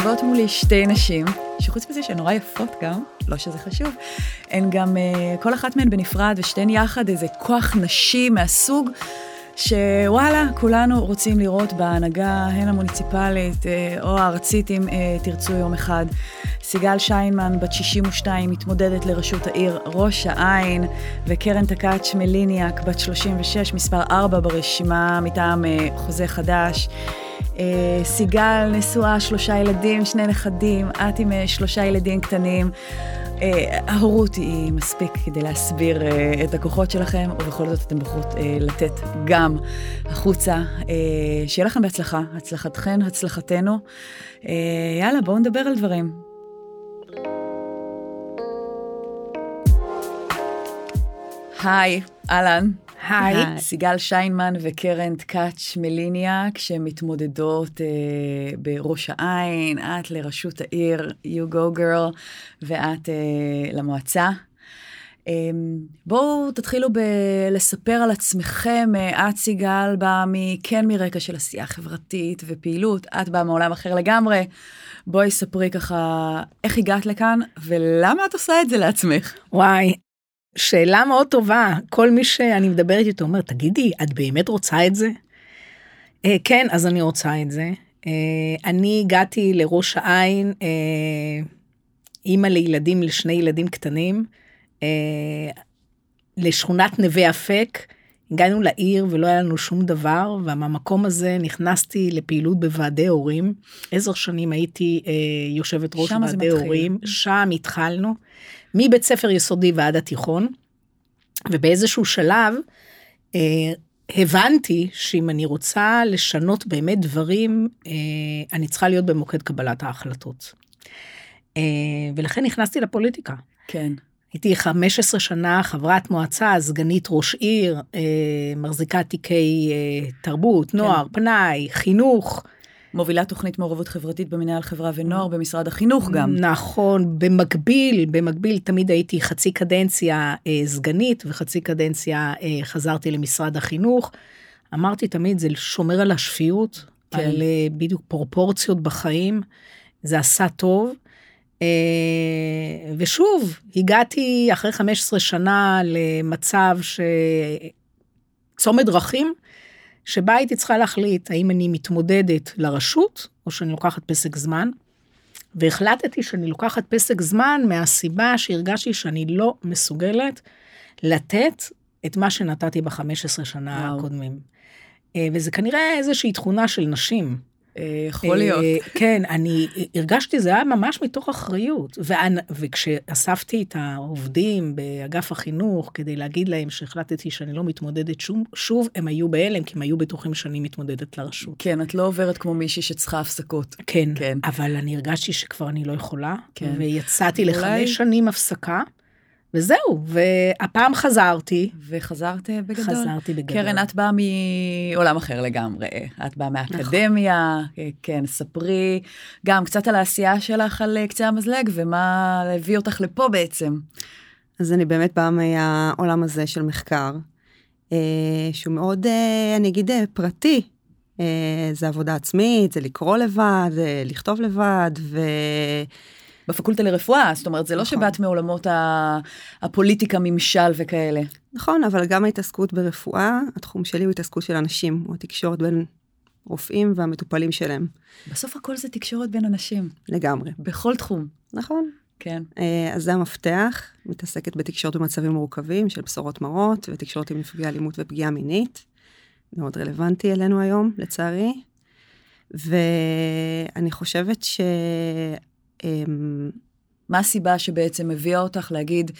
יושבות מולי שתי נשים, שחוץ מזה שהן נורא יפות גם, לא שזה חשוב, הן גם, uh, כל אחת מהן בנפרד ושתיהן יחד איזה כוח נשי מהסוג שוואלה, כולנו רוצים לראות בהנהגה, הן המוניציפלית אה, או הארצית, אם אה, תרצו יום אחד. סיגל שיינמן, בת 62, מתמודדת לראשות העיר ראש העין, וקרן תקאץ' מליניאק, בת 36, מספר 4 ברשימה מטעם אה, חוזה חדש. סיגל נשואה, שלושה ילדים, שני נכדים, את עם שלושה ילדים קטנים. אה, ההורות היא מספיק כדי להסביר אה, את הכוחות שלכם, ובכל זאת אתן בוחרות אה, לתת גם החוצה. שיהיה לכם בהצלחה, הצלחתכן, הצלחתנו. יאללה, בואו נדבר על דברים. היי, אהלן. היי. סיגל שיינמן וקרן טקאץ' מליניאק, שמתמודדות אה, בראש העין, את לראשות העיר, you go girl, ואת אה, למועצה. אה, בואו תתחילו בלספר על עצמכם. אה, את, סיגל, באה כן מרקע של עשייה חברתית ופעילות, את באה מעולם אחר לגמרי. בואי ספרי ככה איך הגעת לכאן ולמה את עושה את זה לעצמך. וואי, שאלה מאוד טובה. כל מי שאני מדברת איתו אומר, תגידי, את באמת רוצה את זה? Uh, כן, אז אני רוצה את זה. Uh, אני הגעתי לראש העין, uh, אימא לילדים, לשני ילדים קטנים, uh, לשכונת נווה אפק. הגענו לעיר ולא היה לנו שום דבר, ומהמקום הזה נכנסתי לפעילות בוועדי הורים. עשר שנים הייתי אה, יושבת ראש ועדי הורים, שם התחלנו. מבית ספר יסודי ועד התיכון, ובאיזשהו שלב אה, הבנתי שאם אני רוצה לשנות באמת דברים, אה, אני צריכה להיות במוקד קבלת ההחלטות. אה, ולכן נכנסתי לפוליטיקה. כן. הייתי 15 שנה חברת מועצה, סגנית ראש עיר, אה, מחזיקת תיקי אה, תרבות, כן. נוער, כן. פנאי, חינוך. מובילה תוכנית מעורבות חברתית במנהל חברה ונוער במשרד החינוך גם. נכון, במקביל, במקביל תמיד הייתי חצי קדנציה אה, סגנית וחצי קדנציה אה, חזרתי למשרד החינוך. אמרתי תמיד, זה שומר על השפיות, כן. על אה, בדיוק פרופורציות בחיים, זה עשה טוב. אה, ושוב, הגעתי אחרי 15 שנה למצב ש... צומת דרכים, שבה הייתי צריכה להחליט האם אני מתמודדת לרשות, או שאני לוקחת פסק זמן. והחלטתי שאני לוקחת פסק זמן מהסיבה שהרגשתי שאני לא מסוגלת לתת את מה שנתתי ב-15 שנה וואו. הקודמים. אה, וזה כנראה איזושהי תכונה של נשים. אה, יכול להיות. אה, כן, אני הרגשתי, זה היה ממש מתוך אחריות. וכשאספתי את העובדים באגף החינוך כדי להגיד להם שהחלטתי שאני לא מתמודדת שום, שוב, הם היו בהלם, כי הם היו בטוחים שאני מתמודדת לרשות. כן, את לא עוברת כמו מישהי שצריכה הפסקות. כן, כן. אבל אני הרגשתי שכבר אני לא יכולה, כן. ויצאתי אולי... לחמש שנים הפסקה. וזהו, והפעם חזרתי. וחזרת בגדול. חזרתי בגדול. קרן, את באה מעולם אחר לגמרי. את באה מהאקדמיה, נכון. כן, ספרי גם קצת על העשייה שלך על קצה המזלג, ומה הביא אותך לפה בעצם. אז אני באמת באה מהעולם הזה של מחקר, אה, שהוא מאוד, אה, אני אגיד, אה, פרטי. זה עבודה עצמית, זה לקרוא לבד, לכתוב לבד, ו... בפקולטה לרפואה, זאת אומרת, זה לא נכון. שבאת מעולמות הפוליטיקה, ממשל וכאלה. נכון, אבל גם ההתעסקות ברפואה, התחום שלי הוא התעסקות של אנשים, הוא התקשורת בין רופאים והמטופלים שלהם. בסוף הכל זה תקשורת בין אנשים. לגמרי. בכל תחום. נכון. כן. אה, אז זה המפתח, מתעסקת בתקשורת במצבים מורכבים של בשורות מרות ותקשורת עם נפגעי אלימות ופגיעה מינית. מאוד רלוונטי אלינו היום, לצערי. ואני חושבת ש... אמ, מה הסיבה שבעצם הביאה אותך להגיד,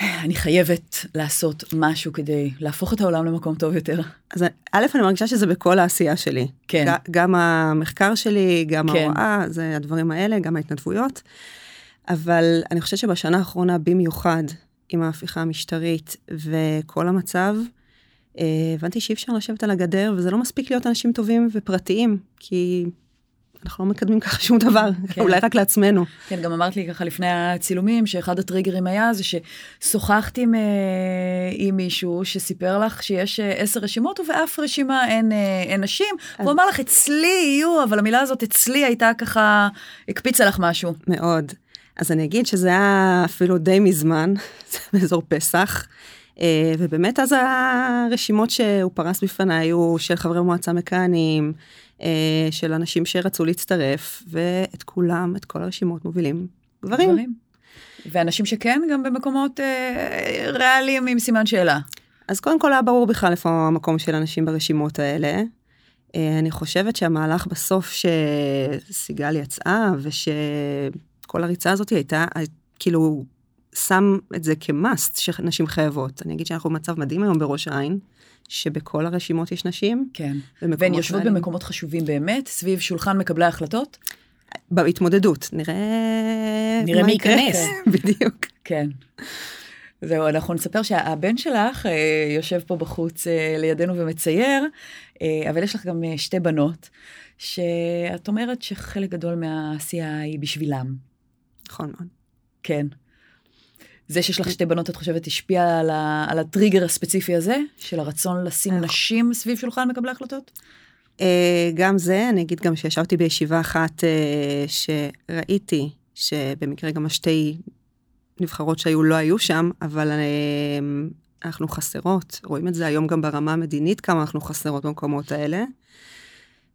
אני חייבת לעשות משהו כדי להפוך את העולם למקום טוב יותר? אז א', אני מרגישה שזה בכל העשייה שלי. כן. גם המחקר שלי, גם כן. ההוראה, זה הדברים האלה, גם ההתנדבויות. אבל אני חושבת שבשנה האחרונה במיוחד, עם ההפיכה המשטרית וכל המצב, אה, הבנתי שאי אפשר לשבת על הגדר, וזה לא מספיק להיות אנשים טובים ופרטיים, כי אנחנו לא מקדמים ככה שום דבר, כן. אולי רק לעצמנו. כן, גם אמרת לי ככה לפני הצילומים, שאחד הטריגרים היה זה ששוחחתי עם, אה, עם מישהו שסיפר לך שיש אה, עשר רשימות ובאף רשימה אין, אה, אין נשים, אז... הוא אמר לך, אצלי יהיו, אבל המילה הזאת אצלי הייתה ככה, הקפיצה לך משהו. מאוד. אז אני אגיד שזה היה אפילו די מזמן, זה באזור פסח. ובאמת אז הרשימות שהוא פרס בפניי היו של חברי מועצה מכהנים, אה, של אנשים שרצו להצטרף, ואת כולם, את כל הרשימות מובילים גברים. גברים. ואנשים שכן, גם במקומות אה, ריאליים עם סימן שאלה. אז קודם כל היה ברור בכלל איפה המקום של אנשים ברשימות האלה. אה, אני חושבת שהמהלך בסוף שסיגל יצאה, ושכל הריצה הזאת הייתה, כאילו, שם את זה כמאסט שנשים חייבות. אני אגיד שאנחנו במצב מדהים היום בראש העין. שבכל הרשימות יש נשים. כן. והן יושבות מעלים. במקומות חשובים באמת, סביב שולחן מקבלי ההחלטות? בהתמודדות, נראה... נראה מי ייכנס. בדיוק. כן. זהו, אנחנו נספר שהבן שלך אה, יושב פה בחוץ אה, לידינו ומצייר, אה, אבל יש לך גם אה, שתי בנות, שאת אומרת שחלק גדול מהעשייה היא בשבילם. נכון מאוד. כן. זה שיש לך שתי בנות, את חושבת, השפיע על, ה, על הטריגר הספציפי הזה, של הרצון לשים נכון. נשים סביב שולחן מקבלי החלטות? אה, גם זה, אני אגיד גם שישבתי בישיבה אחת אה, שראיתי, שבמקרה גם השתי נבחרות שהיו לא היו שם, אבל אה, אנחנו חסרות, רואים את זה היום גם ברמה המדינית, כמה אנחנו חסרות במקומות האלה.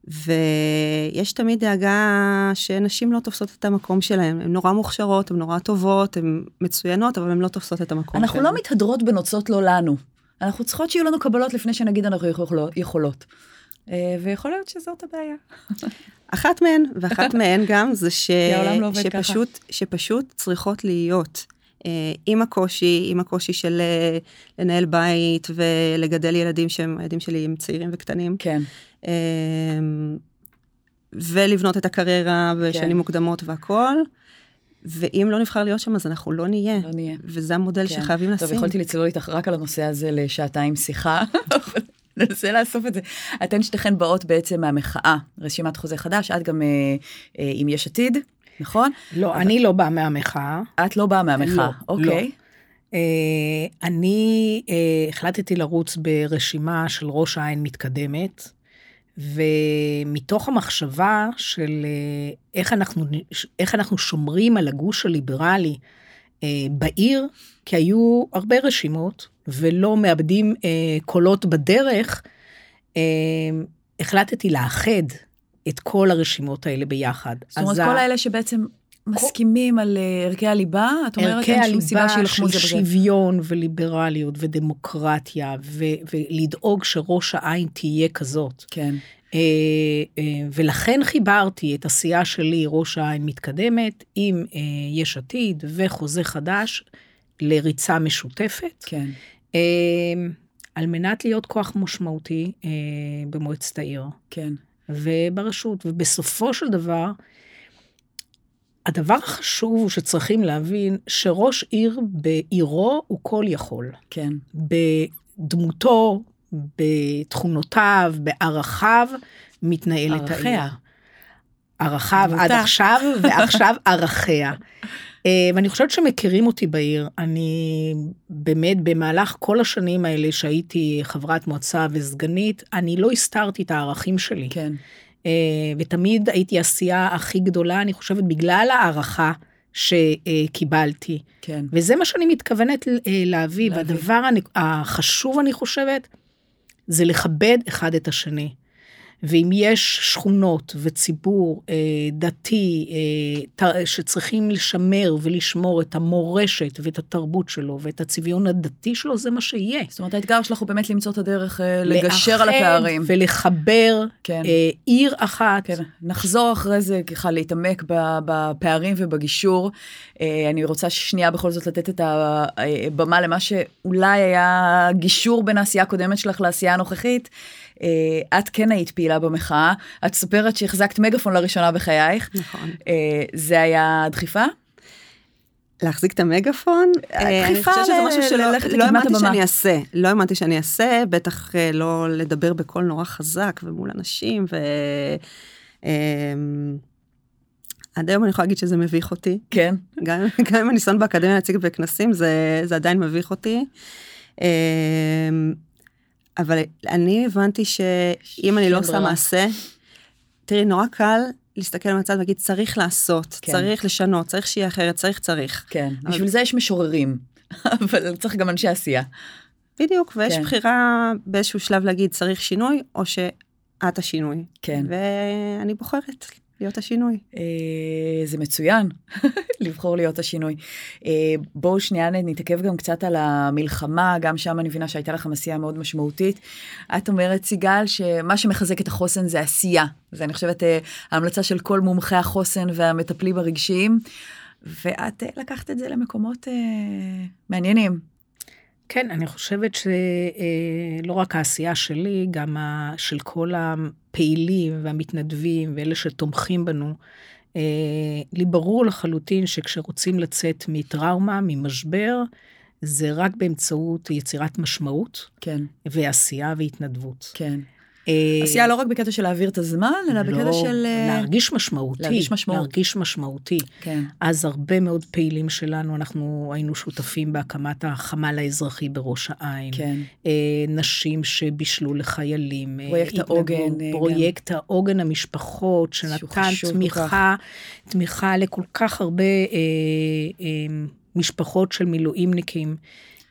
ויש תמיד דאגה שנשים לא תופסות את המקום שלהן. הן נורא מוכשרות, הן נורא טובות, הן מצוינות, אבל הן לא תופסות את המקום שלהן. אנחנו לא מתהדרות בנוצות לא לנו. אנחנו צריכות שיהיו לנו קבלות לפני שנגיד אנחנו יכולות. אה, ויכול להיות שזאת הבעיה. אחת מהן, ואחת מהן גם, זה ש... לא שפשוט, שפשוט צריכות להיות עם הקושי, עם הקושי של אה, לנהל בית ולגדל ילדים שהם, הילדים שלי הם צעירים וקטנים. כן. אמ, ולבנות את הקריירה בשנים כן. מוקדמות והכול. ואם לא נבחר להיות שם, אז אנחנו לא נהיה. לא נהיה. וזה המודל כן. שחייבים לשים. טוב, יכולתי לצלול איתך רק על הנושא הזה לשעתיים שיחה, ננסה לאסוף את זה. אתן שתיכן באות בעצם מהמחאה, רשימת חוזה חדש, את גם אה, אה, עם יש עתיד, נכון? לא, אבל... אני לא באה מהמחאה. את לא באה מהמחאה, לא, אוקיי. לא. Uh, אני uh, החלטתי לרוץ ברשימה של ראש העין מתקדמת. ומתוך המחשבה של אה, איך אנחנו, איך אנחנו שומרים על הגוש הליברלי אה, בעיר, כי היו הרבה רשימות ולא מאבדים אה, קולות בדרך, החלטתי לאחד את כל הרשימות האלה ביחד. זאת אומרת, כל האלה שבעצם מסכימים על ערכי הליבה? את אומרת, אין שום סיבה שילחמו את זה בזה. ערכי הליבה של שוויון וליברליות ודמוקרטיה, ו- ולדאוג שראש העין תהיה כזאת. כן. אה, אה, ולכן חיברתי את עשייה שלי, ראש העין מתקדמת, עם אה, יש עתיד וחוזה חדש לריצה משותפת. כן. על מנת להיות כוח משמעותי במועצת העיר. כן. וברשות. ובסופו של דבר, הדבר החשוב הוא שצריכים להבין שראש עיר בעירו הוא כל יכול. כן. בדמותו, בתכונותיו, בערכיו, מתנהלת העיר. ערכיו עד עכשיו, ועכשיו ערכיה. אה, ואני חושבת שמכירים אותי בעיר. אני באמת, במהלך כל השנים האלה שהייתי חברת מועצה וסגנית, אני לא הסתרתי את הערכים שלי. כן. אה, ותמיד הייתי עשייה הכי גדולה, אני חושבת, בגלל הערכה שקיבלתי. כן. וזה מה שאני מתכוונת אה, להביא. והדבר החשוב, אני חושבת, זה לכבד אחד את השני. ואם יש שכונות וציבור אה, דתי אה, שצריכים לשמר ולשמור את המורשת ואת התרבות שלו ואת הצביון הדתי שלו, זה מה שיהיה. זאת אומרת, האתגר שלך הוא באמת למצוא את הדרך אה, לגשר על הפערים. ולחבר כן. אה, עיר אחת. כן. נחזור אחרי זה ככה להתעמק בפערים ובגישור. אה, אני רוצה שנייה בכל זאת לתת את הבמה למה שאולי היה גישור בין העשייה הקודמת שלך לעשייה הנוכחית. אה, את כן היית פעילה במחאה, את סופרת שהחזקת מגפון לראשונה בחייך. נכון. אה, זה היה דחיפה? להחזיק את המגפון? אה, דחיפה ללכת לא האמנתי שאני אעשה, לא האמנתי שאני אעשה, בטח לא לדבר בקול נורא חזק ומול אנשים, ו... אמ, עד היום אני יכולה להגיד שזה מביך אותי. כן. גם, גם עם הניסיון באקדמיה להציג בכנסים, זה, זה עדיין מביך אותי. אבל אני הבנתי שאם אני לא עושה מעשה, תראי, נורא קל להסתכל מהצד ולהגיד, צריך לעשות, כן. צריך לשנות, צריך שיהיה אחרת, צריך, צריך. כן, אבל... בשביל זה יש משוררים, אבל צריך גם אנשי עשייה. בדיוק, ויש כן. בחירה באיזשהו שלב להגיד, צריך שינוי, או שאת השינוי. כן. ואני בוחרת להיות השינוי. אה, זה מצוין, לבחור להיות השינוי. אה, בואו שנייה נתעכב גם קצת על המלחמה, גם שם אני מבינה שהייתה לכם עשייה מאוד משמעותית. את אומרת, סיגל, שמה שמחזק את החוסן זה עשייה. זה, אני חושבת, אה, ההמלצה של כל מומחי החוסן והמטפלים הרגשיים. ואת לקחת את זה למקומות מעניינים. כן, אני חושבת שלא רק העשייה שלי, גם של כל הפעילים והמתנדבים ואלה שתומכים בנו, אה, לי ברור לחלוטין שכשרוצים לצאת מטראומה, ממשבר, זה רק באמצעות יצירת משמעות. כן. ועשייה והתנדבות. כן. אה, עשייה לא רק בקטע של להעביר את הזמן, אלא לא, בקטע של... אה, להרגיש משמעותי. להרגיש משמעות. להרגיש משמעותי. כן. אז הרבה מאוד פעילים שלנו, אנחנו היינו שותפים בהקמת החמ"ל האזרחי בראש העין. כן. אה, נשים שבישלו לחיילים. פרויקט העוגן. פרויקט העוגן המשפחות, שנתן תמיכה, תמיכה לכל כך הרבה משפחות של מילואימניקים.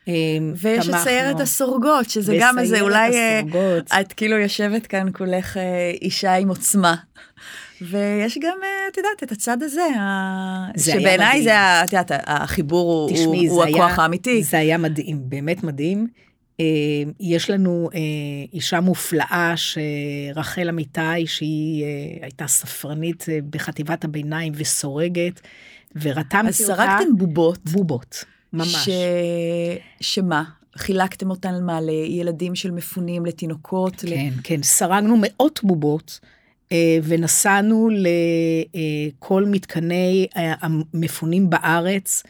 אמ, ויש את סיירת הסורגות, שזה גם איזה, אולי אה, הסורגות. את כאילו יושבת כאן כולך אה, אישה עם עוצמה. ויש גם, אה, את יודעת, את הצד הזה, שבעיניי זה, את יודעת, החיבור הוא, תשמעי, הוא הכוח היה, האמיתי. זה היה מדהים, באמת מדהים. יש לנו אישה מופלאה, שרחל אמיתי, שהיא הייתה ספרנית בחטיבת הביניים וסורגת, ורתמתי אותה. אז סרקתם בובות. בובות. ממש. ש... שמה? חילקתם אותן מה, לילדים של מפונים, לתינוקות? כן, ל... כן, סרגנו מאות בובות. אה, ונסענו לכל אה, מתקני אה, המפונים בארץ,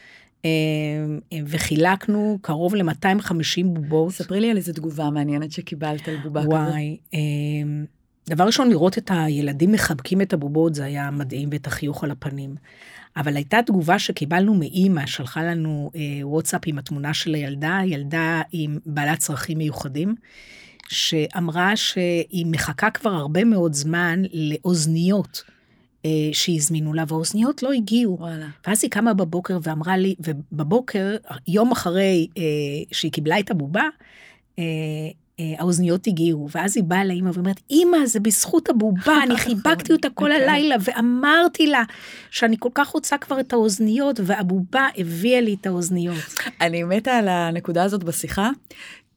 וחילקנו קרוב ל-250 בובות. ספרי לי על איזה תגובה מעניינת שקיבלת על בובה כזאת. וואי, דבר ראשון, לראות את הילדים מחבקים את הבובות, זה היה מדהים, ואת החיוך על הפנים. אבל הייתה תגובה שקיבלנו מאימא, שלחה לנו אה, וואטסאפ עם התמונה של הילדה, ילדה עם בעלת צרכים מיוחדים, שאמרה שהיא מחכה כבר הרבה מאוד זמן לאוזניות. אה, שהזמינו לה, והאוזניות לא הגיעו. וואלה. ואז היא קמה בבוקר ואמרה לי, ובבוקר, יום אחרי אה, שהיא קיבלה את הבובה, אה, האוזניות הגיעו, ואז היא באה לאמא ואומרת, אמא, זה בזכות הבובה, אני חיבקתי אותה כל. הלילה, ואמרתי לה שאני כל כך רוצה כבר את האוזניות, והבובה הביאה לי את האוזניות. אני מתה על הנקודה הזאת בשיחה,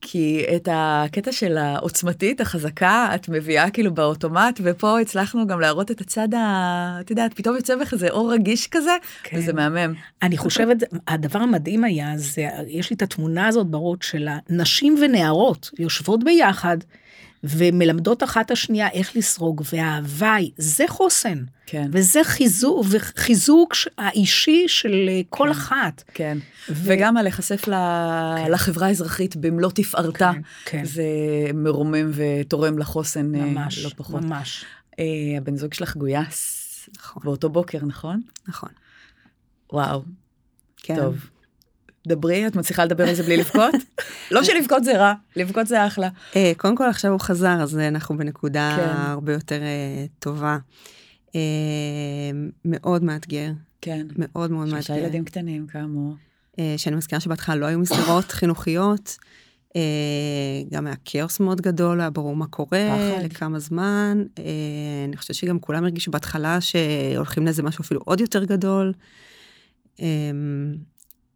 כי את הקטע של העוצמתית, החזקה, את מביאה כאילו באוטומט, ופה הצלחנו גם להראות את הצד ה... את יודעת, פתאום יוצא בך איזה אור רגיש כזה, כן. וזה מהמם. אני חושבת, הדבר המדהים היה, זה, יש לי את התמונה הזאת בראש של הנשים ונערות יושבות ביחד, ומלמדות אחת השנייה איך לסרוג, וההוואי, זה חוסן. כן. וזה חיזוק, וחיזוק האישי של אה, כל כן, אחת. כן, ו... וגם על להיחשף ל... כן. לחברה האזרחית במלוא תפארתה. כן, כן. זה מרומם ותורם לחוסן אה, ממש, לא פחות. ממש. אה, הבן זוג שלך גויס נכון. באותו בוקר, נכון? נכון. וואו. כן. טוב. דברי, את מצליחה לדבר על זה בלי לבכות? לא שלבכות זה רע, לבכות זה אחלה. אה, קודם כל עכשיו הוא חזר, אז אנחנו בנקודה כן. הרבה יותר אה, טובה. אה, מאוד מאתגר. כן. מאוד מאוד מאתגר. שלושה ילדים קטנים, כאמור. שאני מזכירה שבהתחלה לא היו מסגרות חינוכיות. גם היה כאוס מאוד גדול, היה ברור מה קורה, פחד. לכמה זמן. אני חושבת שגם כולם הרגישו בהתחלה שהולכים לאיזה משהו אפילו עוד יותר גדול.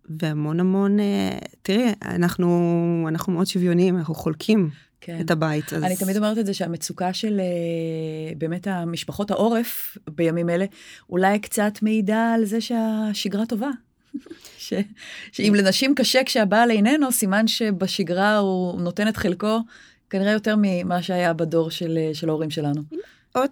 והמון המון, אה, תראי, אנחנו, אנחנו מאוד שוויוניים, אנחנו חולקים כן. את הבית. אז... אני תמיד אומרת את זה שהמצוקה של אה, באמת המשפחות העורף בימים אלה, אולי קצת מעידה על זה שהשגרה טובה. ש, שאם לנשים קשה כשהבעל איננו, סימן שבשגרה הוא נותן את חלקו כנראה יותר ממה שהיה בדור של, אה, של ההורים שלנו. עוד,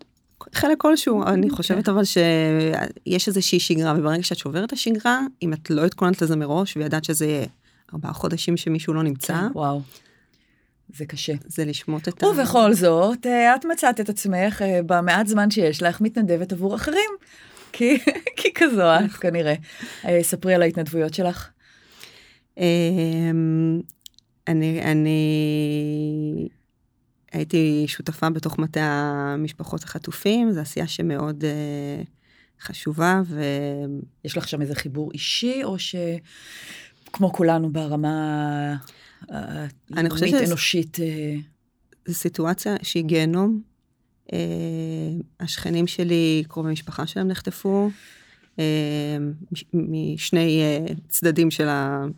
חלק כלשהו, אני אוקיי. חושבת אבל שיש איזושהי שגרה, וברגע שאת שוברת את השגרה, אם את לא התכוננת לזה מראש, וידעת שזה ארבעה חודשים שמישהו לא נמצא, כן, וואו. זה קשה. זה לשמוט את ה... ובכל זאת, אה, את מצאת את עצמך אה, במעט זמן שיש לך מתנדבת עבור אחרים. כי, כי כזו את כנראה. אה, ספרי על ההתנדבויות שלך. אמ, אני, אני הייתי שותפה בתוך מטה המשפחות החטופים, זו עשייה שמאוד uh, חשובה ו... יש לך שם איזה חיבור אישי, או שכמו כולנו ברמה הלאומית, אנושית? אה, זו סיטואציה שהיא גיהנום. Uh, השכנים שלי, קרובי משפחה שלהם נחטפו, uh, משני uh, צדדים של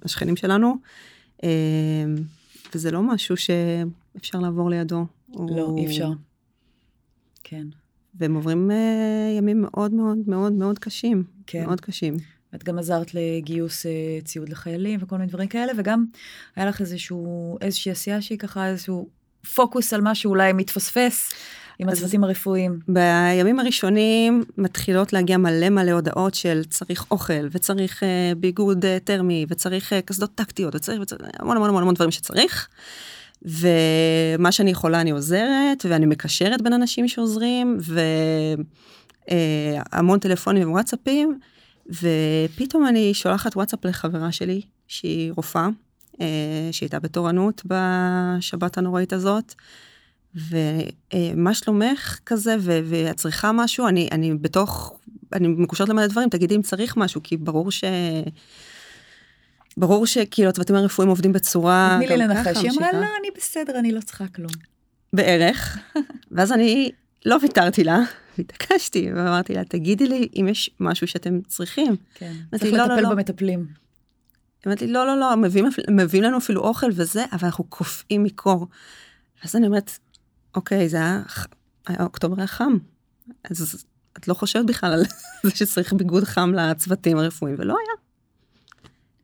השכנים שלנו. אמ, וזה לא משהו שאפשר לעבור לידו. לא, הוא... אי אפשר. כן. והם עוברים uh, ימים מאוד מאוד מאוד מאוד קשים. כן. מאוד קשים. את גם עזרת לגיוס uh, ציוד לחיילים וכל מיני דברים כאלה, וגם היה לך איזשהו, איזושהי עשייה שהיא ככה איזשהו פוקוס על משהו אולי מתפספס. עם הצוותים הרפואיים. בימים הראשונים מתחילות להגיע מלא מלא הודעות של צריך אוכל, וצריך uh, ביגוד uh, טרמי, וצריך uh, קסדות טקטיות, וצריך, וצריך המון המון המון דברים שצריך. ומה שאני יכולה אני עוזרת, ואני מקשרת בין אנשים שעוזרים, והמון uh, טלפונים וואטסאפים, ופתאום אני שולחת וואטסאפ לחברה שלי, שהיא רופאה, שהייתה בתורנות בשבת הנוראית הזאת. ומה שלומך כזה, ואת צריכה משהו, אני, אני בתוך, אני מקושרת למלא דברים, תגידי אם צריך משהו, כי ברור ש... ברור שכאילו הצוותים הרפואיים עובדים בצורה... תני לי לנחש, היא אמרה, לא, אני בסדר, אני לא צריכה כלום. בערך. ואז אני לא ויתרתי לה, והתעקשתי, ואמרתי לה, תגידי לי אם יש משהו שאתם צריכים. כן, צריך לא, לטפל לא, לא. במטפלים. אמרתי, לא, לא, לא, מביאים, מביאים לנו אפילו אוכל וזה, אבל אנחנו קופאים מקור. אז אני אומרת, אוקיי, זה היה, היה אוקטובר היה חם. אז את לא חושבת בכלל על זה שצריך ביגוד חם לצוותים הרפואיים, ולא היה.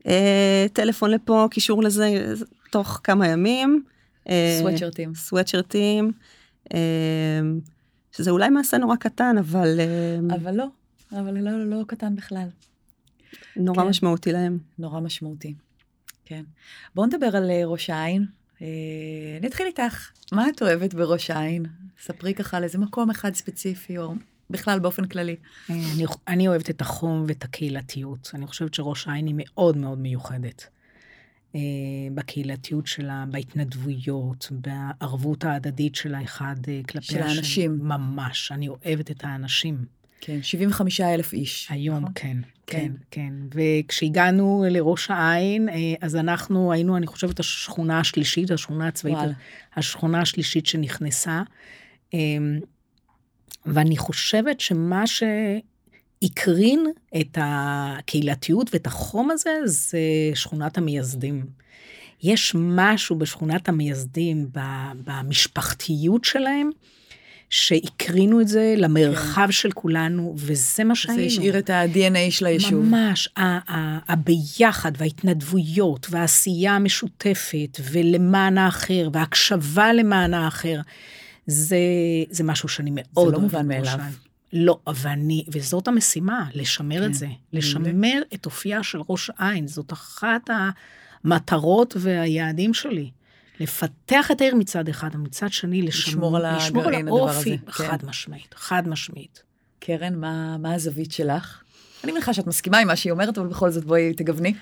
אה, טלפון לפה, קישור לזה, תוך כמה ימים. סוואטשרטים. סוואטשרטים. אה, שזה אולי מעשה נורא קטן, אבל... אה, אבל לא, אבל לא, לא, לא קטן בכלל. נורא כן. משמעותי להם. נורא משמעותי, כן. בואו נדבר על אה, ראש העין. אה, אני אתחיל איתך, מה את אוהבת בראש העין? ספרי ככה על איזה מקום אחד ספציפי, או בכלל באופן כללי. אה, אני, אני אוהבת את החום ואת הקהילתיות. אני חושבת שראש העין היא מאוד מאוד מיוחדת. אה, בקהילתיות שלה, בהתנדבויות, בערבות ההדדית של האחד כלפי השני. של האנשים. ממש, אני אוהבת את האנשים. כן, 75 אלף איש. היום, נכון? כן, כן, כן. וכשהגענו לראש העין, אה, אז אנחנו היינו, אני חושבת, השכונה השלישית, השכונה הצבאית, וואל. השכונה השלישית שנכנסה. אמ, ואני חושבת שמה שהקרין את הקהילתיות ואת החום הזה, זה שכונת המייסדים. יש משהו בשכונת המייסדים, במשפחתיות שלהם, שהקרינו את זה למרחב כן. של כולנו, וזה מה שהיינו. זה השאיר את ה-DNA של היישוב. ממש, הביחד וההתנדבויות והעשייה המשותפת ולמען האחר וההקשבה למען האחר, זה, זה משהו שאני מאוד... זה לא מובן מאליו. לא, אבל אני, וזאת המשימה, לשמר כן. את זה. לשמר את אופייה של ראש עין, זאת אחת המטרות והיעדים שלי. לפתח את העיר מצד אחד, ומצד שני לשמור, לשמור על לשמור הדבר הזה. האופי, חד משמעית, חד משמעית. קרן, מה, מה הזווית שלך? אני מניחה שאת מסכימה עם מה שהיא אומרת, אבל בכל זאת בואי תגווני.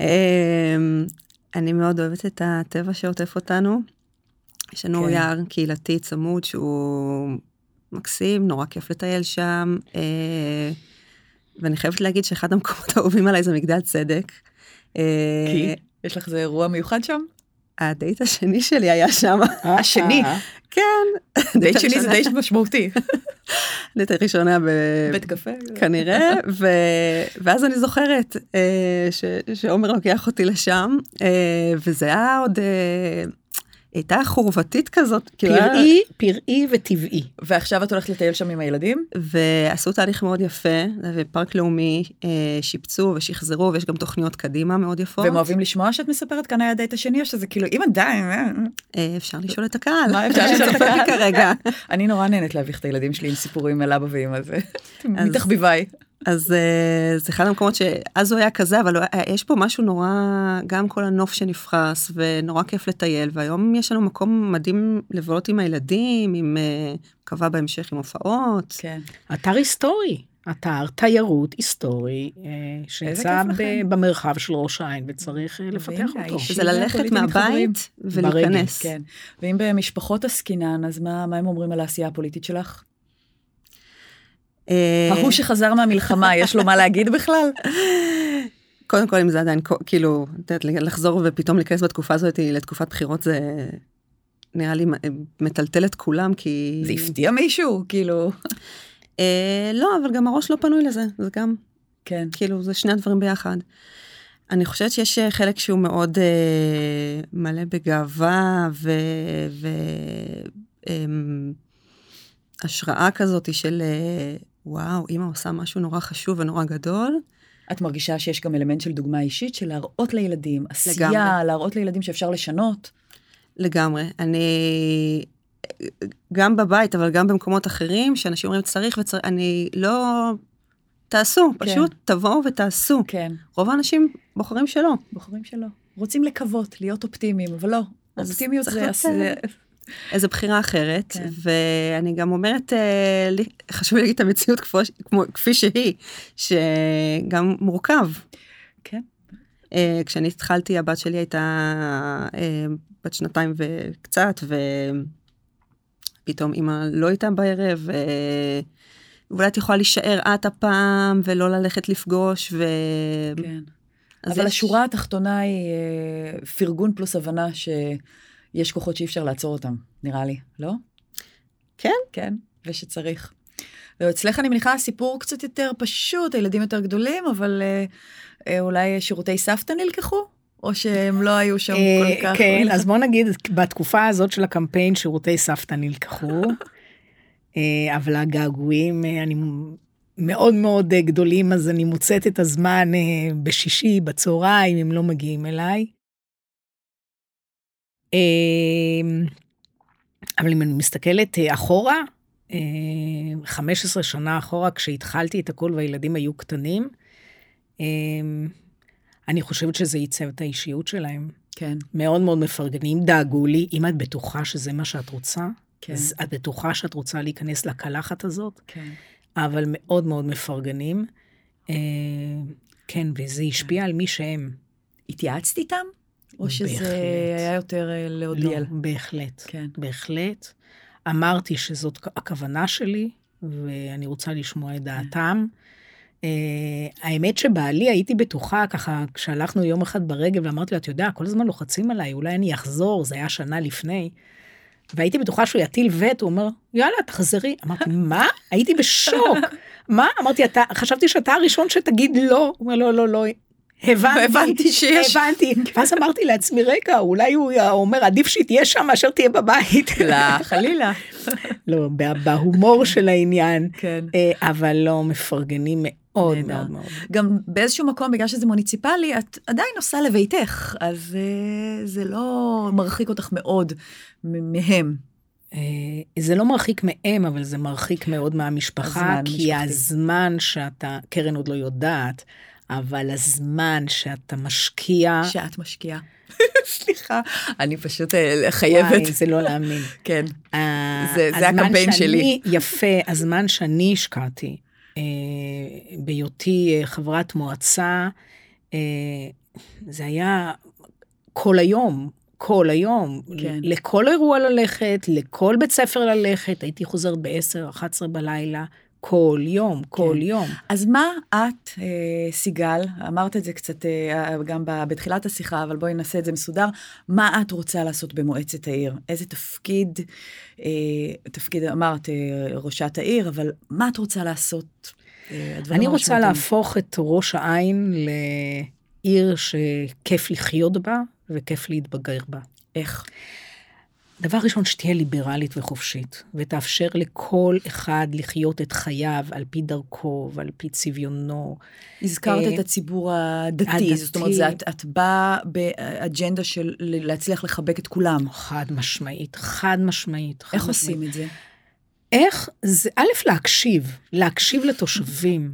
אמ, אני מאוד אוהבת את הטבע שעוטף אותנו. יש לנו כן. יער קהילתי צמוד שהוא מקסים, נורא כיף לטייל שם. אה, ואני חייבת להגיד שאחד המקומות האהובים עליי זה מגדל צדק. אה, כי? יש לך איזה אירוע מיוחד שם? הדייט השני שלי היה שם. אה, השני? כן. דייט שני זה דייט משמעותי. דייט הראשונה בבית קפה. כנראה, ואז אני זוכרת אה, שעומר לוקח אותי לשם, אה, וזה היה עוד הייתה חורבתית כזאת. כאילו פראי, פראי וטבעי. ועכשיו את הולכת לטייל שם עם הילדים? ועשו תהליך מאוד יפה, ופארק לאומי אה, שיפצו ושחזרו, ויש גם תוכניות קדימה מאוד יפות. והם אוהבים לשמוע שאת מספרת כאן היה הדייט השני, או שזה כאילו, אם עדיין... אה, אה, אפשר לשאול את הקהל. מה אפשר לשאול את הקהל כרגע? אני נורא נהנית להביך את הילדים שלי עם סיפורים על אבא ואמא, זה מתחביביי. אז אה, זה אחד המקומות שאז הוא היה כזה, אבל הוא היה- יש פה משהו נורא, גם כל הנוף שנפרס, ונורא כיף לטייל, והיום יש לנו מקום מדהים לבלות עם הילדים, עם, אה, מקווה בהמשך עם הופעות. כן. אתר היסטורי, אתר תיירות היסטורי, אה, שנמצא במרחב של ראש העין וצריך אה, לפתח אותו. זה ללכת מהבית ולהיכנס. כן. ואם במשפחות עסקינן, אז מה, מה הם אומרים על העשייה הפוליטית שלך? אה, ההוא שחזר מהמלחמה, יש לו מה להגיד בכלל? קודם כל אם זה עדיין כאילו את יודעת, לחזור ופתאום להיכנס בתקופה הזאת לתקופת בחירות זה נראה לי מטלטל את כולם כי זה הפתיע מישהו? כאילו... אה, לא אבל גם הראש לא פנוי לזה זה גם כן. כאילו זה שני הדברים ביחד. אני חושבת שיש אה, חלק שהוא מאוד אה, מלא בגאווה ו... ו אה, השראה כזאת של אה, וואו אמא עושה משהו נורא חשוב ונורא גדול. את מרגישה שיש גם אלמנט של דוגמה אישית, של להראות לילדים, עשייה, לגמרי. להראות לילדים שאפשר לשנות? לגמרי. אני גם בבית, אבל גם במקומות אחרים, שאנשים אומרים צריך וצריך, אני לא... תעשו, כן. פשוט תבואו ותעשו. כן, רוב האנשים בוחרים שלא. בוחרים שלא. רוצים לקוות, להיות אופטימיים, אבל לא. אופטימיות זה... איזו בחירה אחרת, כן. ואני גם אומרת, אה, לי- חשוב להגיד את המציאות כמו, כמו, כפי שהיא, שגם מורכב. כן. אה, כשאני התחלתי, הבת שלי הייתה אה, בת שנתיים וקצת, ופתאום אימא לא הייתה בערב, ואולי את יכולה להישאר את הפעם, ולא ללכת לפגוש, ו... כן. אבל יש- השורה התחתונה היא פרגון פלוס הבנה שיש כוחות שאי אפשר לעצור אותם, נראה לי, לא? כן. כן, ושצריך. ואצלך אני מניחה סיפור קצת יותר פשוט, הילדים יותר גדולים, אבל אה, אה, אולי שירותי סבתא נלקחו? או שהם לא היו שם אה, כל כך... כן, אז בוא נגיד, בתקופה הזאת של הקמפיין שירותי סבתא נלקחו, אה, אבל הגעגועים, אני מאוד מאוד גדולים, אז אני מוצאת את הזמן בשישי, בצהריים, אם לא מגיעים אליי. אה, אבל אם אני מסתכלת אה, אחורה, אה, 15 שנה אחורה, כשהתחלתי את הכל והילדים היו קטנים, אה, אני חושבת שזה ייצב את האישיות שלהם. כן, מאוד מאוד מפרגנים, דאגו לי, אם את בטוחה שזה מה שאת רוצה, כן, אז את בטוחה שאת רוצה להיכנס לקלחת הזאת, כן. אבל מאוד מאוד מפרגנים. כן, וזה השפיע על מי שהם. התייעצת איתם? או שזה בהחלט. היה יותר אה, להודיע? לא, בהחלט, כן. בהחלט. אמרתי שזאת הכוונה שלי, ואני רוצה לשמוע את דעתם. Uh, האמת שבעלי הייתי בטוחה, ככה, כשהלכנו יום אחד ברגל ואמרתי לו, אתה יודע, כל הזמן לוחצים עליי, אולי אני אחזור, זה היה שנה לפני. והייתי בטוחה שהוא יטיל וטו, הוא אומר, יאללה, תחזרי. אמרתי, מה? הייתי בשוק. מה? אמרתי, אתה, חשבתי שאתה הראשון שתגיד לא. הוא אומר, לא, לא, לא. הבנתי, הבנתי שיש. הבנתי. ואז אמרתי לעצמי, רגע, אולי הוא אומר, עדיף שהיא תהיה שם מאשר תהיה בבית. לא, חלילה. לא, בה- בהומור של העניין. כן. אה, אבל לא, מפרגנים מאוד. מאוד מאוד. גם באיזשהו מקום, בגלל שזה מוניציפלי, את עדיין עושה לביתך, אז אה, זה לא מרחיק אותך מאוד מהם. אה, זה לא מרחיק מהם, אבל זה מרחיק מאוד מהמשפחה, כי. הזמן שאתה, קרן עוד לא יודעת, אבל הזמן שאתה משקיע, שאת משקיעה. סליחה, אני פשוט אה, חייבת. וואי, זה לא להאמין. כן. ה- זה- זה הקמפיין שאני- שלי. יפה, הזמן שאני השקעתי אה, בהיותי אה, חברת מועצה, אה, זה היה כל היום, כל היום. כן. לכל אירוע ללכת, לכל בית ספר ללכת, הייתי חוזרת ב-10, 11 בלילה, כל יום, כל כן. יום. אז מה את, אה, סיגל, אמרת את זה קצת אה, גם ב- בתחילת השיחה, אבל בואי נעשה את זה מסודר, מה את רוצה לעשות במועצת העיר? איזה תפקיד, אה, תפקיד, אמרת, אה, ראשת העיר, אבל מה את רוצה לעשות? אה, אני רוצה המשמעותיים. להפוך את ראש העין לעיר שכיף לחיות בה וכיף להתבגר בה. איך? דבר ראשון, שתהיה ליברלית וחופשית, ותאפשר לכל אחד לחיות את חייו על פי דרכו ועל פי צביונו. הזכרת אה, את הציבור הדתי, הדתי. זאת אומרת, זה, את, את באה באג'נדה של להצליח לחבק את כולם. חד משמעית, חד משמעית. חד איך משמעית. עושים את זה? איך זה, א', להקשיב, להקשיב לתושבים.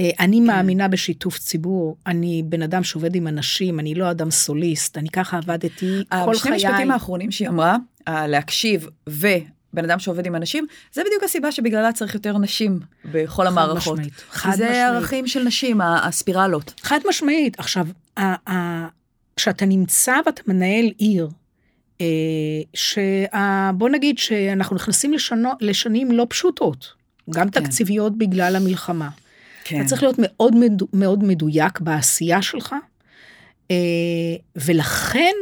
אה, אני כן. מאמינה בשיתוף ציבור, אני בן אדם שעובד עם אנשים, אני לא אדם סוליסט, אני ככה עבדתי כל שני חיי. המשפטים האחרונים שהיא אמרה, ה- להקשיב ובן אדם שעובד עם אנשים, זה בדיוק הסיבה שבגללה צריך יותר נשים בכל המערכות. משמעית, חד זה משמעית. ערכים של נשים, הספירלות. חד משמעית. עכשיו, כשאתה נמצא ואתה מנהל עיר, אה, שה- בוא נגיד שאנחנו נכנסים לשנו, לשנים לא פשוטות, גם כן. תקציביות בגלל המלחמה. כן. אתה צריך להיות מאוד, מדו- מאוד מדויק בעשייה שלך, אה, ולכן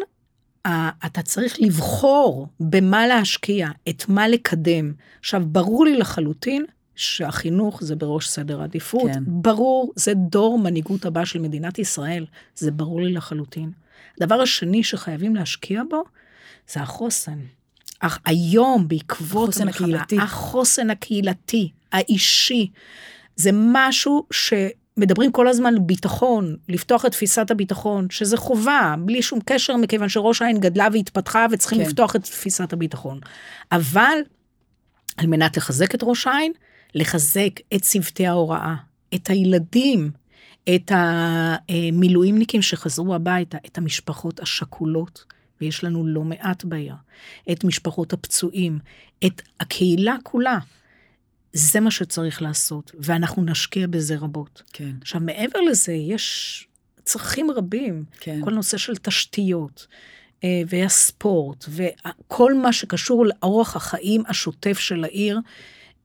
ה- אתה צריך לבחור במה להשקיע, את מה לקדם. עכשיו, ברור לי לחלוטין שהחינוך זה בראש סדר העדיפות. כן. ברור, זה דור מנהיגות הבא של מדינת ישראל, זה ברור לי לחלוטין. הדבר השני שחייבים להשקיע בו, זה החוסן. אך היום, בעקבות החוסן המלחמה, הקהילתי. החוסן הקהילתי, האישי, זה משהו שמדברים כל הזמן על ביטחון, לפתוח את תפיסת הביטחון, שזה חובה, בלי שום קשר, מכיוון שראש העין גדלה והתפתחה וצריכים. כן. לפתוח את תפיסת הביטחון. אבל על מנת לחזק את ראש העין, לחזק את צוותי ההוראה, את הילדים, את המילואימניקים שחזרו הביתה, את המשפחות השכולות, ויש לנו לא מעט בעיה, את משפחות הפצועים, את הקהילה כולה. זה מה שצריך לעשות, ואנחנו נשקיע בזה רבות. כן, עכשיו, מעבר לזה, יש צרכים רבים. כן. כל נושא של תשתיות, אה, והספורט, וכל מה שקשור לאורח החיים השוטף של העיר.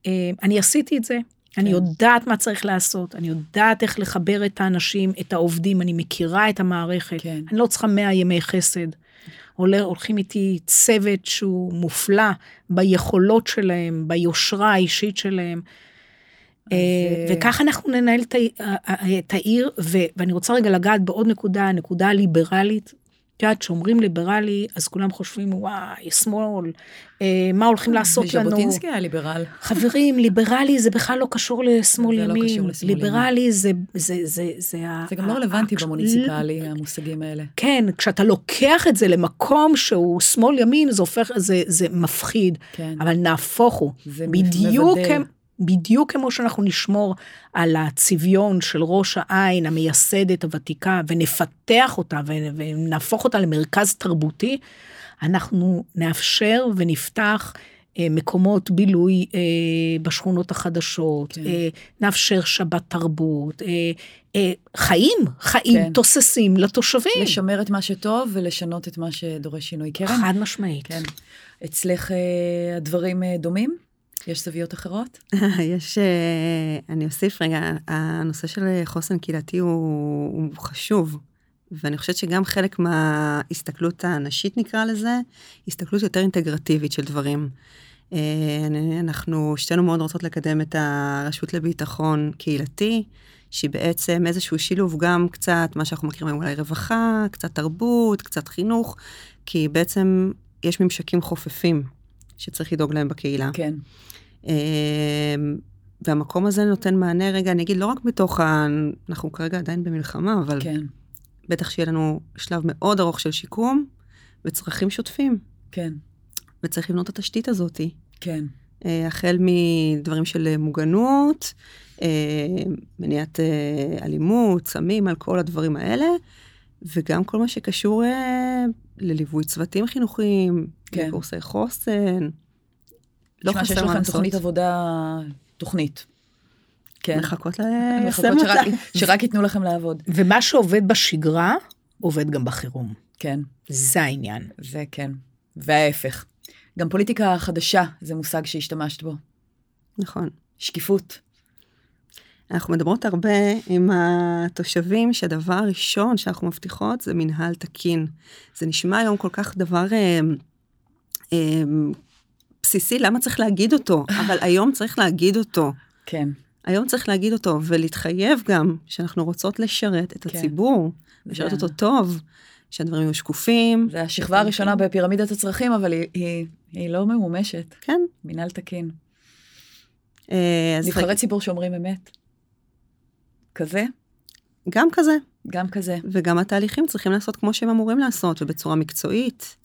אה, אני עשיתי את זה, אני כן. יודעת מה צריך לעשות, אני יודעת איך לחבר את האנשים, את העובדים, אני מכירה את המערכת. כן. אני לא צריכה 100 ימי חסד. הולכים איתי צוות שהוא מופלא ביכולות שלהם, ביושרה האישית שלהם. אה, אה, וככה אנחנו ננהל את העיר, ואני רוצה רגע לגעת בעוד נקודה, הנקודה הליברלית. את יודעת, כשאומרים ליברלי, אז כולם חושבים, וואי, שמאל, אה, מה הולכים לעשות לנו? ז'בוטינסקי היה ליברל. חברים, ליברלי זה בכלל לא קשור לשמאל זה לא ימין. קשור לשמאל ליברלי זה, זה, זה, זה, זה גם לא רלוונטי במוניציפלי, המושגים האלה. כן, כשאתה לוקח את זה למקום שהוא שמאל ימין, זה הופך, זה, זה מפחיד. כן. אבל נהפוך הוא. זה בדיוק, מבדל. הם, בדיוק כמו שאנחנו נשמור על הצביון של ראש העין, המייסדת הוותיקה, ונפתח אותה ונהפוך אותה למרכז תרבותי, אנחנו נאפשר ונפתח אה, מקומות בילוי אה, בשכונות החדשות, כן. אה, נאפשר שבת תרבות, אה, אה, חיים, חיים כן. תוססים לתושבים. לשמר את מה שטוב ולשנות את מה שדורש שינוי. קרן, חד משמעית. כן. אצלך אה, הדברים אה, דומים? יש זוויות אחרות? יש, אה, אני אוסיף רגע, הנושא של חוסן קהילתי הוא, הוא חשוב, ואני חושבת שגם חלק מההסתכלות הנשית נקרא לזה, הסתכלות יותר אינטגרטיבית של דברים. אה, אנחנו שתינו מאוד רוצות לקדם את הרשות לביטחון קהילתי, שהיא בעצם איזשהו שילוב גם קצת, מה שאנחנו מכירים היום אולי רווחה, קצת תרבות, קצת חינוך, כי בעצם יש ממשקים חופפים שצריך לדאוג להם בקהילה. כן. אמ, והמקום הזה נותן מענה, רגע, אני אגיד, לא רק בתוך ה... אנחנו כרגע עדיין במלחמה, אבל כן, בטח שיהיה לנו שלב מאוד ארוך של שיקום וצרכים שוטפים, כן, וצריך לבנות את התשתית הזאתי. כן. אה, החל מדברים של מוגנות, אה, מניעת אה, אלימות, סמים, על כל הדברים האלה, וגם כל מה שקשור לליווי צוותים חינוכיים, כן. לקורסי חוסן. לא שיש חסר מה לכם לעשות. תוכנית עבודה, תוכנית. כן. מחכות ליישם אותה. שרק- שרק ייתנו לכם לעבוד. ומה שעובד בשגרה, עובד גם בחירום. כן, זה העניין. זה כן. וההפך. גם פוליטיקה חדשה זה מושג שהשתמשת בו. נכון. שקיפות. אנחנו מדברות הרבה עם התושבים שהדבר הראשון שאנחנו מבטיחות זה מנהל תקין. זה נשמע היום כל כך דבר אה, אה, בסיסי, למה צריך להגיד אותו? אבל היום צריך להגיד אותו. כן. היום צריך להגיד אותו ולהתחייב גם שאנחנו רוצות לשרת את כן. הציבור, לשרת אותו טוב, שהדברים יהיו שקופים. זה השכבה הראשונה בפירמידת הצרכים, אבל היא, היא, היא לא ממומשת. כן. מינהל תקין. אה, נבחרי ציבור שאומרים אמת. כזה, גם כזה, גם כזה. וגם התהליכים צריכים לעשות כמו שהם אמורים לעשות, ובצורה מקצועית.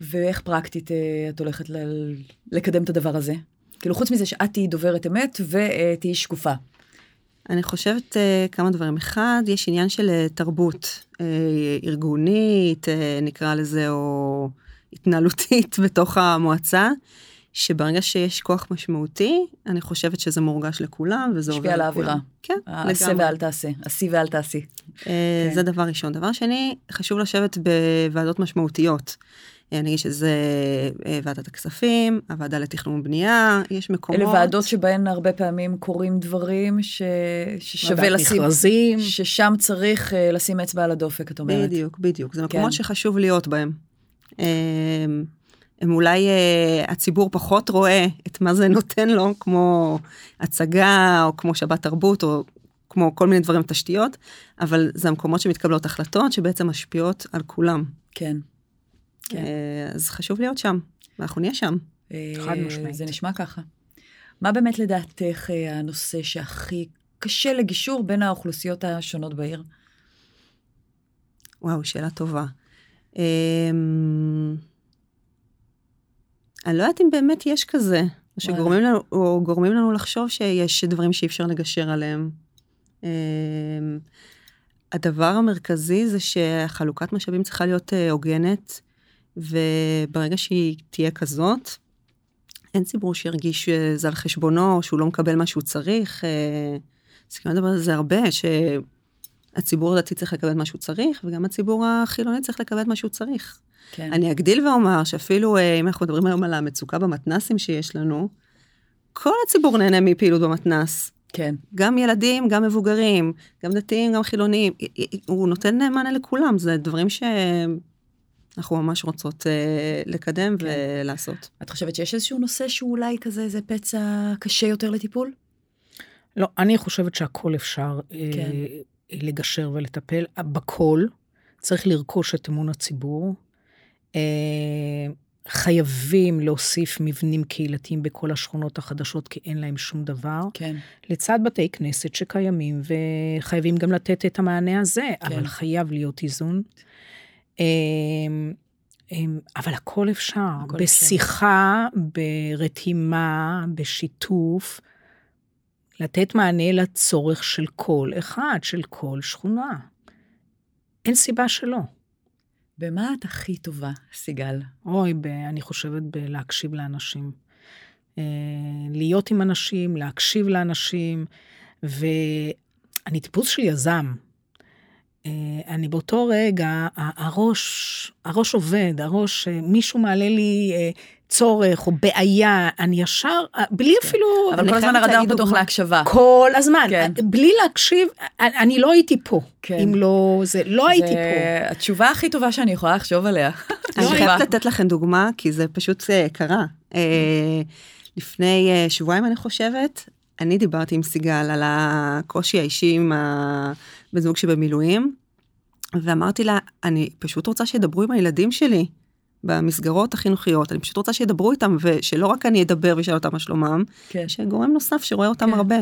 ואיך פרקטית אה, את הולכת ל- לקדם את הדבר הזה? כאילו, חוץ מזה שאת תהיי דוברת אמת ותהיי שקופה. אני חושבת uh, כמה דברים. אחד, יש עניין של uh, תרבות ארגונית, נקרא לזה, או התנהלותית בתוך המועצה, שברגע שיש כוח משמעותי, אני חושבת שזה מורגש לכולם, וזה עובר לכולם. משפיע על האווירה. כן, לגמרי. עשה ואל תעשה, עשי ואל תעשי. כן. זה דבר ראשון. דבר שני, חשוב לשבת בוועדות משמעותיות. אני אגיד שזה אה, ועדת הכספים, הוועדה לתכנון ובנייה, יש מקומות. אלה ועדות שבהן הרבה פעמים קורים דברים ש... ששווה לשים. מכרזים. ששם צריך uh, לשים אצבע על הדופק, את אומרת. בדיוק, בדיוק. זה מקומות כן. שחשוב להיות בהם. אה, הם אולי הציבור פחות רואה את מה זה נותן לו, כמו הצגה, או כמו שבת תרבות, או כמו כל מיני דברים, תשתיות, אבל זה המקומות שמתקבלות החלטות שבעצם משפיעות על כולם. כן. כן. אה, אז חשוב להיות שם, ואנחנו נהיה שם. אה, חד משמעית. זה נשמע ככה. מה באמת לדעתך אה, הנושא שהכי קשה לגישור בין האוכלוסיות השונות בעיר? וואו, שאלה טובה. אמ, אני לא יודעת אם באמת יש כזה, או שגורמים לנו, או גורמים לנו לחשוב שיש דברים שאי אפשר לגשר עליהם. אמ, הדבר המרכזי זה שחלוקת משאבים צריכה להיות הוגנת, וברגע שהיא תהיה כזאת, אין ציבור שירגיש שזה על חשבונו, שהוא לא מקבל מה שהוא צריך. מסכימה לדבר על זה הרבה, שהציבור הדתי צריך לקבל מה שהוא צריך, וגם הציבור החילוני צריך לקבל מה שהוא צריך. כן. אני אגדיל ואומר שאפילו אה, אם אנחנו מדברים היום על המצוקה במתנסים שיש לנו, כל הציבור נהנה מפעילות במתנס. כן. גם ילדים, גם מבוגרים, גם דתיים, גם חילונים. הוא נותן מענה לכולם, זה דברים ש... אנחנו ממש רוצות אה, לקדם כן. ולעשות. את חושבת שיש איזשהו נושא שהוא אולי כזה, איזה פצע קשה יותר לטיפול? לא, אני חושבת שהכל אפשר אה, כן. אה, לגשר ולטפל. בכל צריך לרכוש את אמון הציבור. אה, חייבים להוסיף מבנים קהילתיים בכל השכונות החדשות, כי אין להם שום דבר. כן. לצד בתי כנסת שקיימים, וחייבים גם לתת את המענה הזה, כן. אבל חייב להיות איזון. אמ, אמ, אבל הכל אפשר, הכל בשיחה, אפשר. ברתימה, בשיתוף, לתת מענה לצורך של כל אחד, של כל שכונה. אין סיבה שלא. במה את הכי טובה, סיגל? אוי, ב, אני חושבת בלהקשיב לאנשים. אה, להיות עם אנשים, להקשיב לאנשים, ואני טיפוס של יזם. אה, אני באותו רגע, הראש, הראש עובד, הראש, אה, מישהו מעלה לי אה, צורך או בעיה, אני ישר, בלי כן. אפילו... אבל כל הזמן הרדאר פתוח להקשבה. כל הזמן, כן. בלי להקשיב, אני לא הייתי פה. כן. אם לא, זה, לא זה הייתי פה. התשובה הכי טובה שאני יכולה לחשוב עליה. אני חייבת לתת לכם דוגמה, כי זה פשוט קרה. לפני שבועיים, אני חושבת, אני דיברתי עם סיגל על הקושי האישי עם הבן זוג שבמילואים, ואמרתי לה, אני פשוט רוצה שידברו עם הילדים שלי במסגרות החינוכיות, אני פשוט רוצה שידברו איתם, ושלא רק אני אדבר ואשאל אותם מה שלומם, כן. שגורם נוסף שרואה אותם כן. הרבה.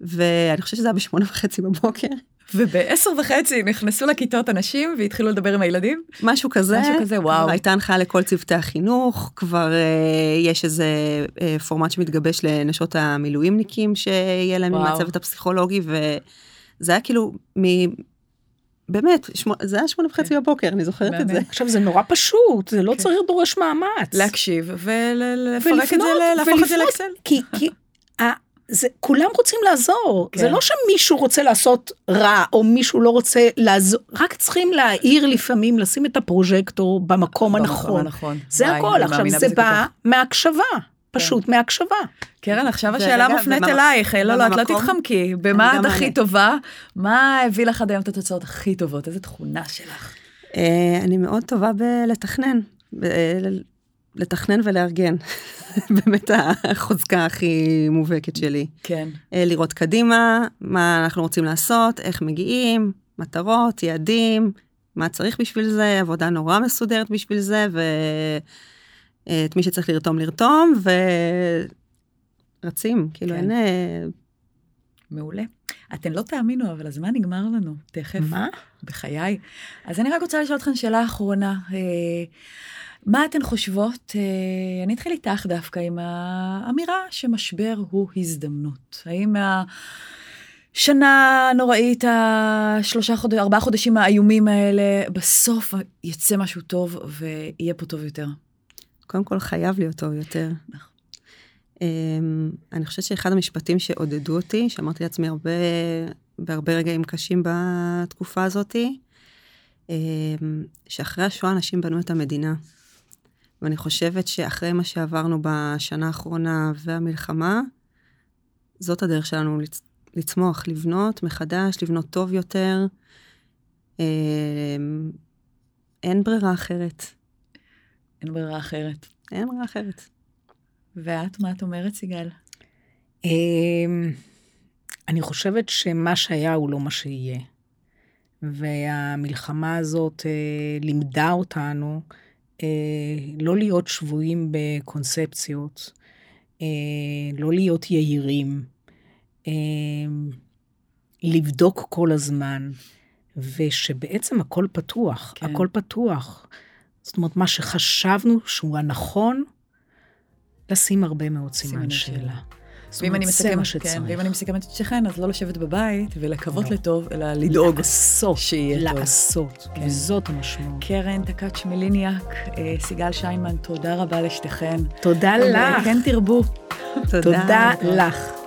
ואני חושבת שזה היה בשמונה וחצי בבוקר. ובעשר וחצי נכנסו לכיתות אנשים והתחילו לדבר עם הילדים? משהו כזה. משהו כזה, וואו. הייתה הנחיה לכל צוותי החינוך, כבר אה, יש איזה אה, פורמט שמתגבש לנשות המילואימניקים, שיהיה להם מהצוות הפסיכולוגי, וזה היה כאילו מ... באמת, שמו, זה היה שמונה וחצי כן. בבוקר, אני זוכרת באמת. את זה. עכשיו, זה נורא פשוט, זה לא כן. צריך דורש מאמץ. להקשיב ולפרק את זה, להפוך את זה לאקסל. כי, כי זה, כולם רוצים לעזור. כן. זה לא שמישהו רוצה לעשות רע, או מישהו לא רוצה לעזור, רק צריכים להעיר לפעמים, לשים את הפרוז'קטור במקום הנכון. הנכון. זה הכל. עכשיו, זה בא מהקשבה. פשוט כן. מהקשבה. קרן, עכשיו השאלה מופנית אלייך, לא, לא, את לא תתחמקי. במה את הכי טובה? מה הביא לך עד היום את התוצאות הכי טובות? איזה תכונה שלך? אה, אני מאוד טובה בלתכנן. לתכנן ולארגן. באמת החוזקה הכי מובהקת שלי. כן. אה, לראות קדימה, מה אנחנו רוצים לעשות, איך מגיעים, מטרות, יעדים, מה צריך בשביל זה, עבודה נורא מסודרת בשביל זה, ואת מי שצריך לרתום לרתום, ורצים, כאילו כן. אין... אה, מעולה. אתן לא תאמינו, אבל הזמן נגמר לנו, תכף. מה? בחיי. אז אני רק רוצה לשאול אתכם שאלה אחרונה. מה אתן חושבות? אה, אני אתחיל איתך דווקא עם האמירה שמשבר הוא הזדמנות. האם השנה הנוראית, השלושה חודשים, ארבעה חודשים האיומים האלה, בסוף יצא משהו טוב ויהיה פה טוב יותר? קודם כל חייב להיות טוב יותר. נכון. אמ, אני חושבת שאחד המשפטים שעודדו אותי, שאמרתי לעצמי הרבה, בהרבה רגעים קשים בתקופה הזאתי, אמ, שאחרי השואה אנשים בנו את המדינה. ואני חושבת שאחרי מה שעברנו בשנה האחרונה והמלחמה, זאת הדרך שלנו לצ... לצמוח, לבנות מחדש, לבנות טוב יותר. אמ, אין ברירה אחרת. אין ברירה אחרת. אין ברירה אחרת. ואת, מה את אומרת, סיגל? אמ, אני חושבת שמה שהיה הוא לא מה שיהיה. והמלחמה הזאת אה, לימדה אותנו אה, לא להיות שבויים בקונספציות, אה, לא להיות יהירים, אה, לבדוק כל הזמן, ושבעצם הכל פתוח, כן. הכל פתוח. זאת אומרת, מה שחשבנו שהוא הנכון, לשים הרבה מאוד סימן שאלה. ואם אני מסכמת, כן, ואם אני מסכמת את שכן, אז לא לשבת בבית ולקוות לא. לטוב, אלא לדאוג לעשות, שיהיה לעשות, טוב. לעשות, כן. וזאת המשמעות. קרן תקאץ' מליניאק, אה, סיגל שיימן, תודה רבה לשתיכן. תודה לך. כן תרבו. תודה לך.